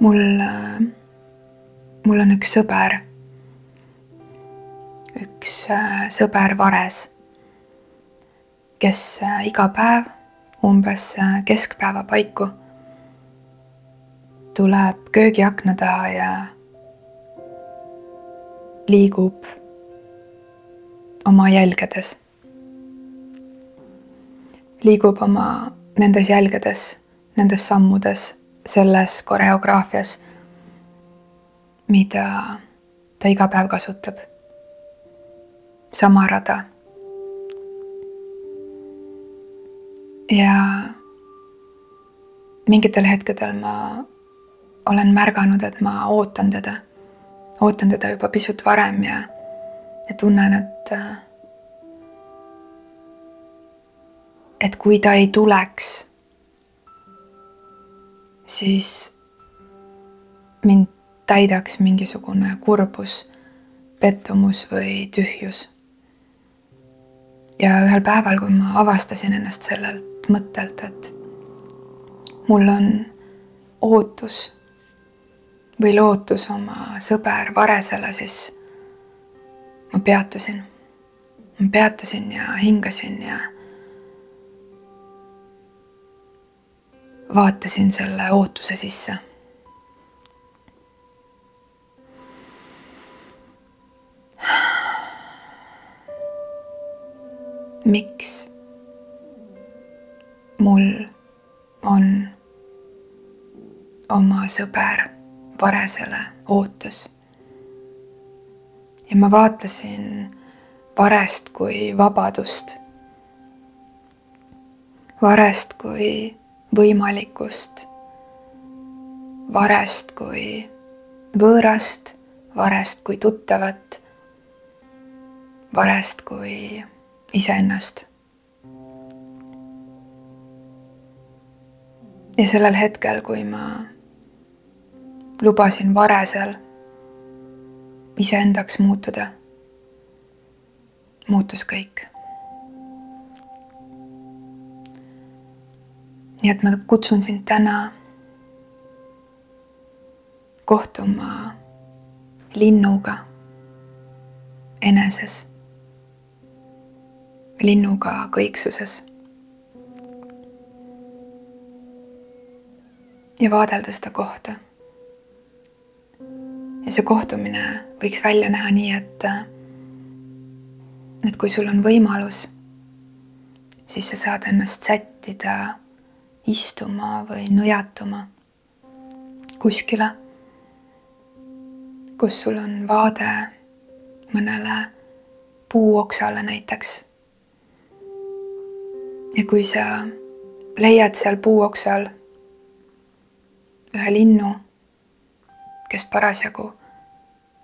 mul, mul on üks sõber, üks äh, sõber Vares, kes äh, iga päev umbes äh, keskpäeva paiku tuleb köögiakna taha ja liigub oma jälgedes. liigub oma nendes jälgedes, nendes sammudes selles koreograafias, mida ta iga päev kasutab. sama rada. ja mingitel hetkedel ma olen märganud, et ma ootan teda, ootan teda juba pisut varem ja, ja tunnen, et et kui ta ei tuleks siis mind täidaks mingisugune kurbus, pettumus või tühjus. ja ühel päeval, kui ma avastasin ennast sellelt mõttelt, et mul on ootus või lootus oma sõber Varesele, siis ma peatusin. ma peatusin ja hingasin ja vaatasin selle ootuse sisse. miks mul on oma sõber Varesele ootus? ja ma vaatasin Varest kui vabadust. Varest kui võimalikkust, varest kui võõrast, varest kui tuttavat, varest kui iseennast. ja sellel hetkel, kui ma lubasin varesel iseendaks muutuda, muutus kõik nii et ma kutsun sind täna kohtuma linnuga eneses, linnuga kõiksuses. ja vaadelda seda kohta. ja see kohtumine võiks välja näha nii, et, et kui sul on võimalus, siis sa saad ennast sättida istuma või nõjatuma kuskile, kus sul on vaade mõnele puuoksale näiteks. ja kui sa leiad seal puuoksal ühe linnu, kes parasjagu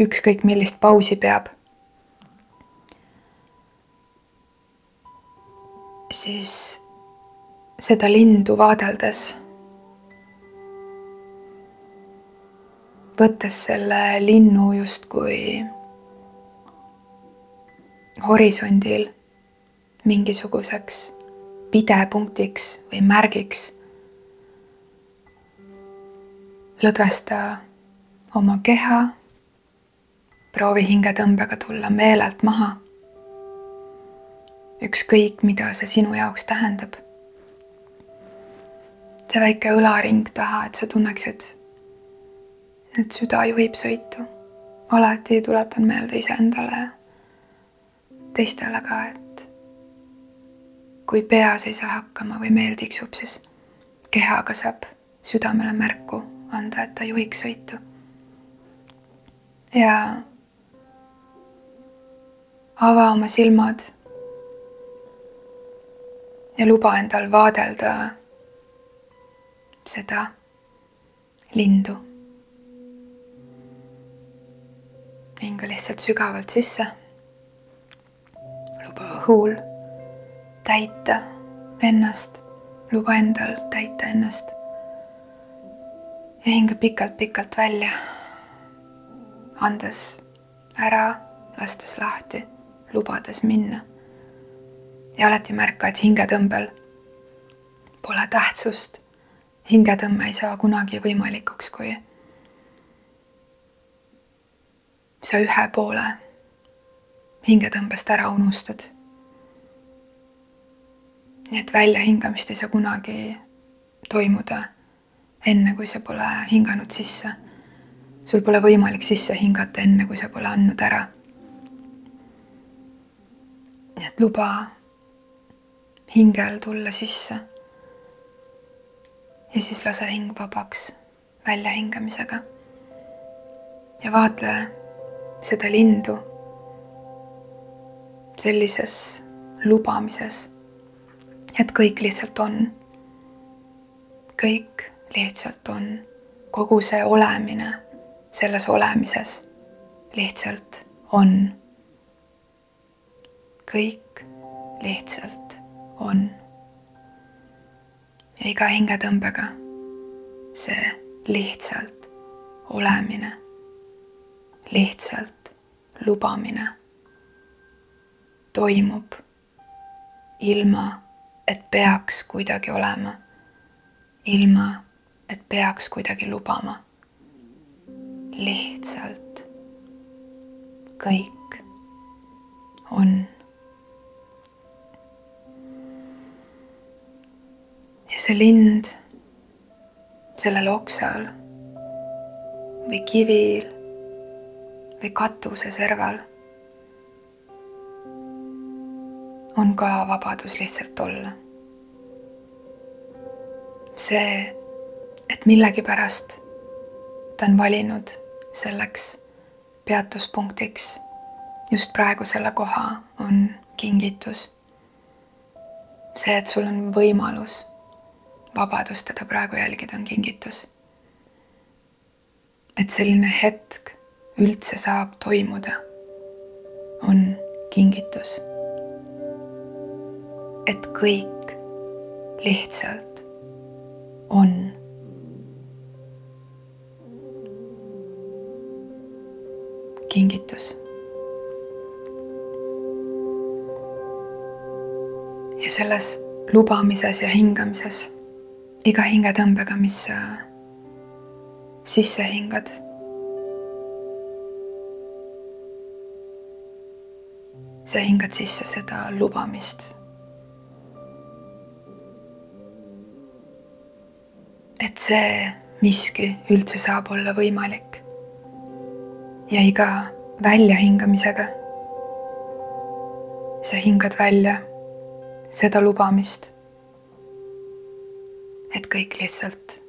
ükskõik millist pausi peab, siis seda lindu vaadeldes, võttes selle linnu justkui horisondil mingisuguseks pidepunktiks või märgiks. lõdvesta oma keha, proovi hingetõmbega tulla meelelt maha. ükskõik, mida see sinu jaoks tähendab tee väike õlaring taha, et sa tunneksid, et süda juhib sõitu. alati tuletan meelde iseendale ja teistele ka, et kui peas ei saa hakkama või meel tiksub, siis kehaga saab südamele märku anda, et ta juhiks sõitu. ja ava oma silmad ja luba endal vaadelda seda lindu. hinga lihtsalt sügavalt sisse. luba õhul täita ennast, luba endal täita ennast. ja hinga pikalt-pikalt välja, andes ära, lastes lahti, lubades minna. ja alati märka, et hingetõmbel pole tähtsust hingetõmme ei saa kunagi võimalikuks, kui sa ühe poole hingetõmbest ära unustad. nii et väljahingamist ei saa kunagi toimuda enne, kui sa pole hinganud sisse. sul pole võimalik sisse hingata enne, kui sa pole andnud ära. nii et luba hingel tulla sisse ja siis lase hing vabaks väljahingamisega. ja vaatle seda lindu sellises lubamises, et kõik lihtsalt on. kõik lihtsalt on, kogu see olemine selles olemises lihtsalt on. kõik lihtsalt on. Ja iga hingetõmbega see lihtsalt olemine, lihtsalt lubamine toimub ilma, et peaks kuidagi olema, ilma, et peaks kuidagi lubama. lihtsalt kõik on. See lind sellel oksal või kivil või katuseserval on ka vabadus lihtsalt olla. see, et millegipärast ta on valinud selleks peatuspunktiks just praegu selle koha, on kingitus. see, et sul on võimalus vabadust teda praegu jälgida, on kingitus. et selline hetk üldse saab toimuda, on kingitus. et kõik lihtsalt on. kingitus. ja selles lubamises ja hingamises iga hingetõmbega, mis sa sisse hingad. sa hingad sisse seda lubamist. et see miski üldse saab olla võimalik. ja iga väljahingamisega sa hingad välja seda lubamist et kõik lihtsalt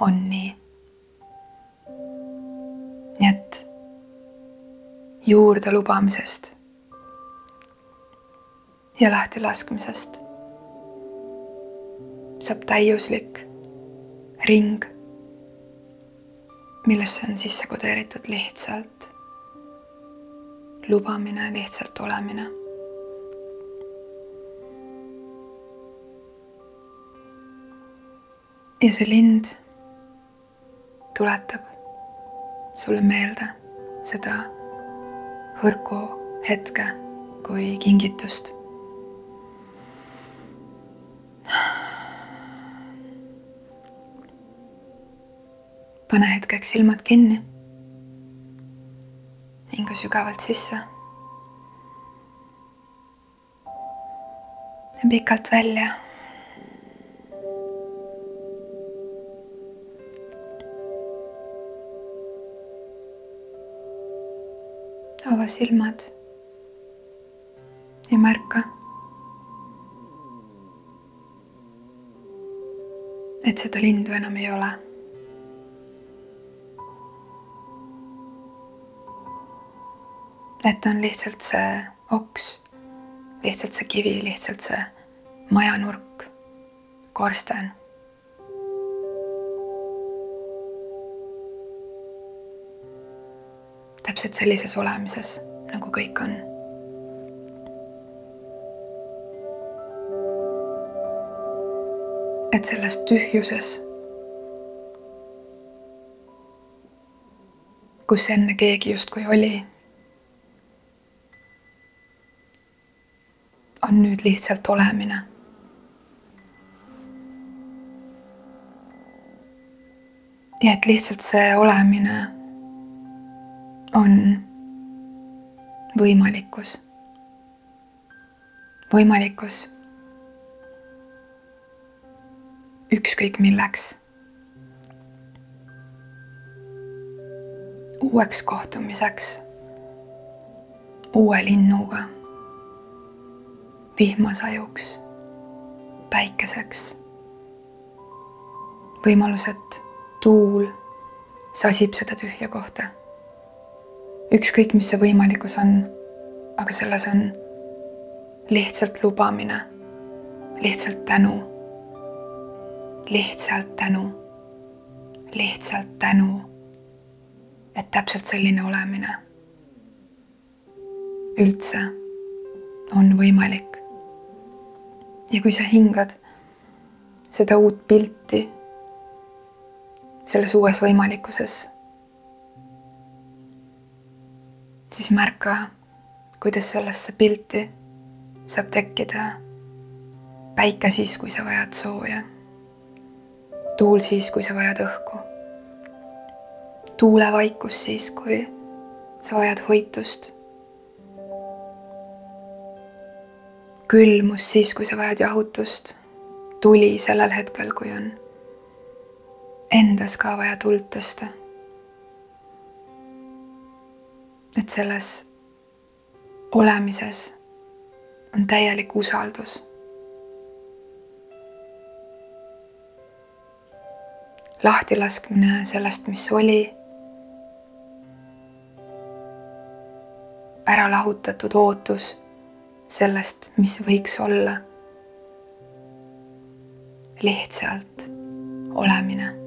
on nii. nii et juurde lubamisest ja lahtilaskmisest saab täiuslik ring, millesse on sisse kodeeritud lihtsalt lubamine, lihtsalt olemine ja see lind tuletab sulle meelde seda hõrku hetke kui kingitust. pane hetkeks silmad kinni. hinga sügavalt sisse. ja pikalt välja ava silmad ja märka, et seda lindu enam ei ole. et on lihtsalt see oks, lihtsalt see kivi, lihtsalt see majanurk, korsten täpselt sellises olemises, nagu kõik on. et selles tühjuses, kus enne keegi justkui oli, on nüüd lihtsalt olemine ja et lihtsalt see olemine on võimalikkus. võimalikkus ükskõik milleks. uueks kohtumiseks uue linnuga, vihmasajuks, päikeseks. võimalus, et tuul sasib seda tühja kohta. Ükskõik, mis see võimalikkus on, aga selles on lihtsalt lubamine, lihtsalt tänu lihtsalt tänu, lihtsalt tänu, et täpselt selline olemine üldse on võimalik. ja kui sa hingad seda uut pilti selles uues võimalikkuses, siis märka, kuidas sellesse pilti saab tekkida päike siis, kui sa vajad sooja tuul siis, kui sa vajad õhku. tuulevaikus siis, kui sa vajad hoitust. külmus siis, kui sa vajad jahutust. tuli sellel hetkel, kui on endas ka vaja tuld tõsta. Et selles olemises on täielik usaldus lahtilaskmine sellest, mis oli. ära lahutatud ootus sellest, mis võiks olla. lihtsalt olemine.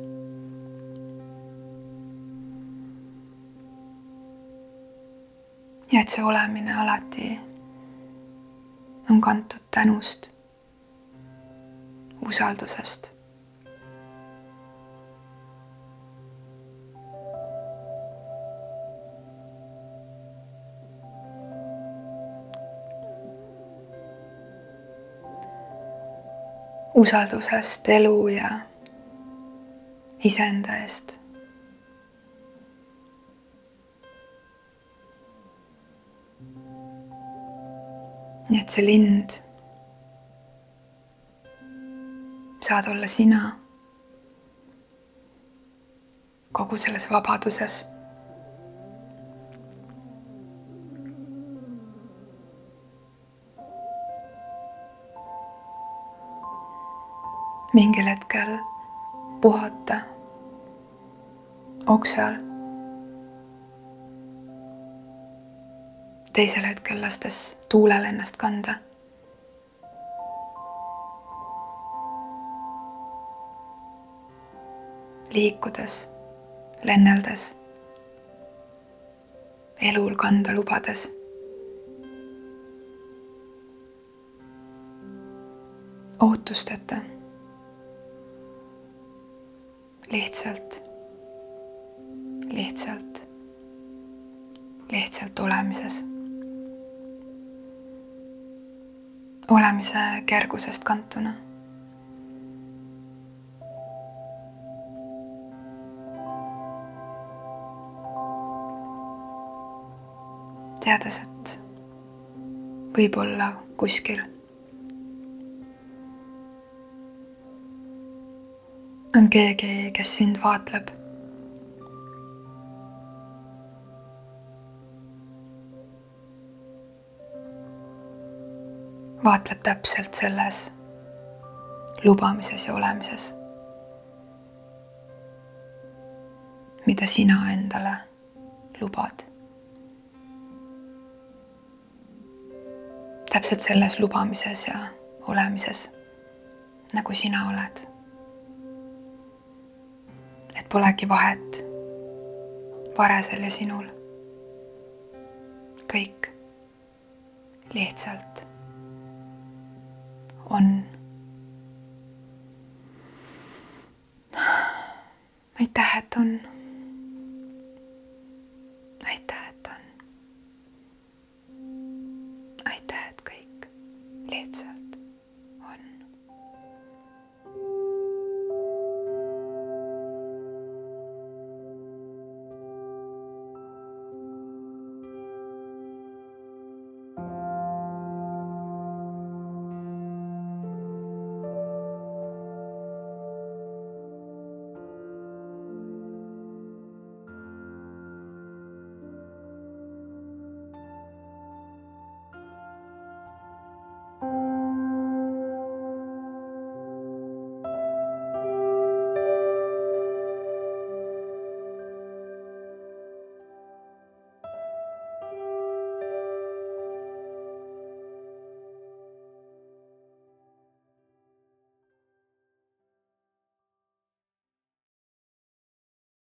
Ja et see olemine alati on kantud tänust, usaldusest usaldusest elu ja iseenda eest. Nii et see lind. Saad olla sina. Kogu selles vabaduses. Mingil hetkel puhata okse all. Teisel hetkel lastes tuulel ennast kanda. liikudes, lenneldes, elul kanda lubades ootusteta lihtsalt, lihtsalt, lihtsalt olemises. Olemise kergusest kantuna. teades, et võib-olla kuskil on keegi, kes sind vaatleb. Vaatleb täpselt selles lubamises ja olemises, mida sina endale lubad. täpselt selles lubamises ja olemises, nagu sina oled et polegi vahet varesel ja sinul. kõik lihtsalt aitäh, et on